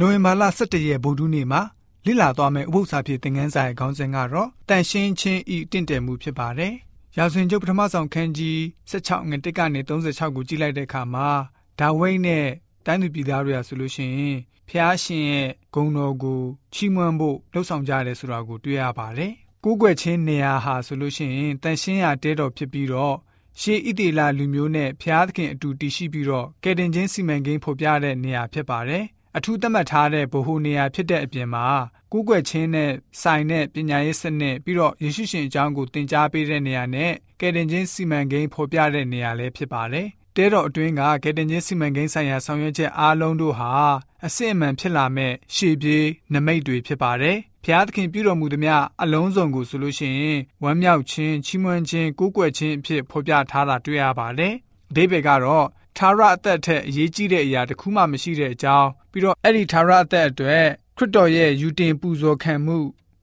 ဝင်ဘာလ17ရက်ဗုဒ္ဓနေ့မှာလိလာသွားမယ့်ဥပုသ္စာဖြစ်သင်ခန်းစာရဲ့ခေါင်းစဉ်ကတော့တန်ရှင်းချင်းဤတင့်တယ်မှုဖြစ်ပါတယ်။ရာဇဝင်ကျုပ်ပထမဆုံးခန်းကြီး16ငွေ1ကနေ36ကိုကြည့်လိုက်တဲ့အခါမှာဒါဝိဒ်နဲ့တိုင်းသူပြည်သားတွေကဆိုလို့ရှိရင်ဖျားရှင်ရဲ့ဂုဏ်တော်ကိုချီးမွမ်းဖို့လှုံ့ဆော်ကြတယ်ဆိုတာကိုတွေ့ရပါတယ်။ကိုးကွယ်ခြင်းနေရာဟာဆိုလို့ရှိရင်တန်ရှင်းရာတဲတော်ဖြစ်ပြီးတော့ရှေးဣတိလလူမျိုးနဲ့ဖျားသခင်အတူတည်ရှိပြီးတော့ကယ်တင်ချင်းစီမံကိန်းဖော်ပြတဲ့နေရာဖြစ်ပါတယ်။ အထူးသတ်မှတ်ထားတဲ့ဗဟိုနေရာဖြစ်တဲ့အပြင်မှာကိုးကွယ်ခြင်းနဲ့ဆိုင်တဲ့ပညာရေးစနစ်ပြီးတော့ယေရှုရှင်အကြောင်းကိုသင်ကြားပေးတဲ့နေရာနဲ့ကယ်တင်ခြင်းစီမံကိန်းဖော်ပြတဲ့နေရာလည်းဖြစ်ပါတယ်။တဲတော်အတွင်းကကယ်တင်ခြင်းစီမံကိန်းဆိုင်ရာဆောင်ရွက်ချက်အားလုံးတို့ဟာအစစ်အမှန်ဖြစ်လာမဲ့ရှေ့ပြေးနမိတ်တွေဖြစ်ပါတယ်။ဖျားသခင်ပြုတော်မူသည်များအလုံးစုံကိုဆိုလို့ရှိရင်ဝမ်းမြောက်ခြင်းချီးမွမ်းခြင်းကိုးကွယ်ခြင်းအဖြစ်ဖော်ပြထားတာတွေ့ရပါတယ်။အဓိပ္ပာယ်ကတော့ထာဝရအသက်ထက်အရေးကြီးတဲ့အရာတစ်ခုမှမရှိတဲ့အကြောင်း ပြီးတော့အဲ့ဒီထာဝရအသက်အတွက်ခရစ်တော်ရဲ့ယူတင်ပူဇော်ခံမှု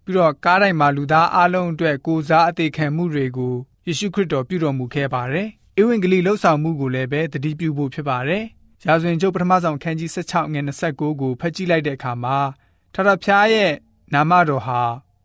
ပြီးတော့ကားတိုင်းမှာလူသားအလုံးအတွက်ကိုစားအသေးခံမှုတွေကိုယေရှုခရစ်တော်ပြုတော်မူခဲ့ပါတယ်။ဧဝံဂေလိလှုပ်ဆောင်မှုကိုလည်းပဲတတိပြုဖို့ဖြစ်ပါတယ်။ရာဇဝင်ကျုပ်ပထမဆုံးခန်းကြီး16ငွေ29ကိုဖတ်ကြည့်လိုက်တဲ့အခါမှာထာဝရဘုရားရဲ့နာမတော်ဟာ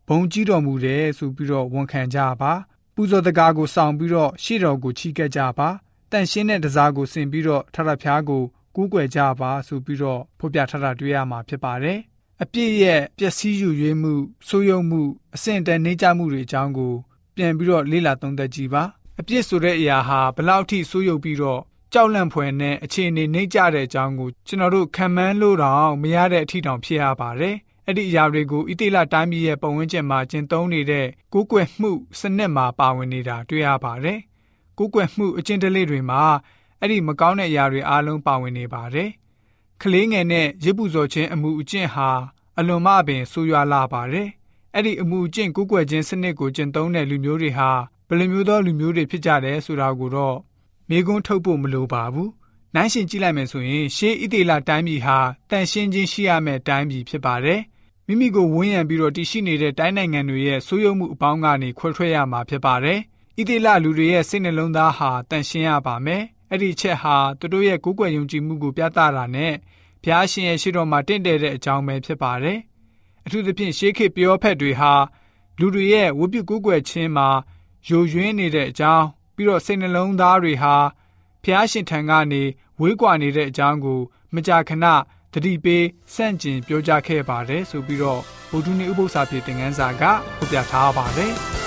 ဘုံကြီးတော်မူတယ်ဆိုပြီးတော့ဝန်ခံကြပါပူဇော်တကားကိုဆောင်ပြီးတော့ရှေ့တော်ကိုချီးကပ်ကြပါတန်ရှင်းတဲ့တစားကိုဆင်ပြီးတော့ထာဝရဘုရားကို ကူးကွယ်ကြပါဆိုပြီးတော့ဖော်ပြထားတာတွေ့ရမှာဖြစ်ပါတယ်အပြစ်ရဲ့ပျက်စီးယူရွေးမှုဆိုးယုံမှုအဆင့်တန်းနှိမ့်ချမှုတွေအကြောင်းကိုပြန်ပြီးတော့လေ့လာသုံးသပ်ကြည့်ပါအပြစ်ဆိုတဲ့အရာဟာဘလောက်ထိဆိုးယုံပြီးတော့ကြောက်လန့်ဖွယ်နဲ့အခြေအနေနှိမ့်ကြတဲ့အကြောင်းကိုကျွန်တော်တို့ခံမှန်းလို့တော့မရတဲ့အထီတောင်ဖြစ်ရပါတယ်အဲ့ဒီအရာတွေကိုဣတိလတိုင်းပြည်ရဲ့ပတ်ဝန်းကျင်မှာကျင့်သုံးနေတဲ့ကိုးကွယ်မှုစနစ်မှာပါဝင်နေတာတွေ့ရပါတယ်။ကိုးကွယ်မှုအကျင့်တလေးတွေမှာ အဲ့ဒီမကောင်းတဲ့အရာတွေအားလုံးပါဝင်နေပါတယ်။ကလေးငယ်နဲ့ရစ်ပူဇော်ခြင်းအမှုအကျင့်ဟာအလွန်မှပင်ဆိုးရွားလာပါတယ်။အဲ့ဒီအမှုအကျင့်ကိုးကွယ်ခြင်းစနစ်ကိုကျင့်သုံးတဲ့လူမျိုးတွေဟာဘယ်လိုမျိုးသောလူမျိုးတွေဖြစ်ကြတယ်ဆိုတာကိုတော့မေကွန်းထုတ်ဖို့မလိုပါဘူး။နိုင်ရှင်ကြည့်လိုက်မယ်ဆိုရင်ရှေးဣသေလတိုင်းပြည်ဟာတန်ရှင်းခြင်းရှိရမယ့်တိုင်းပြည်ဖြစ်ပါတယ်။မိမိကိုဝန်းရံပြီးတော့တည်ရှိနေတဲ့တိုင်းနိုင်ငံတွေရဲ့ဆိုးရုံမှုအပေါင်းကနေခွဲထွက်ရမှာဖြစ်ပါတယ်။ဣသေလလူတွေရဲ့စိတ်နှလုံးသားဟာတန်ရှင်းရပါမယ်။ အဲ့ဒီချက်ဟာသူတို့ရဲ့ကိုးကွယ်ယုံကြည်မှုကိုပြသတာနဲ့ဘုရားရှင်ရဲ့ရှိတော်မှာတင့်တယ်တဲ့အကြောင်းပဲဖြစ်ပါတယ်။အထူးသဖြင့်ရှေးခေတ်ပြောဖက်တွေဟာလူတွေရဲ့ဝိပုကိုးကွယ်ခြင်းမှာယိုယွင်းနေတဲ့အကြောင်းပြီးတော့စိတ်နှလုံးသားတွေဟာဘုရားရှင်ထံကနေဝေးကွာနေတဲ့အကြောင်းကို မကြာခဏတတိပေးစန့်ကျင်ပြောကြားခဲ့ပါတယ်ဆိုပြီးတော့ဗုဒ္ဓနည်းဥပု္ပ္ပစာပြေသင်ခန်းစာကဖော်ပြထားပါတယ်။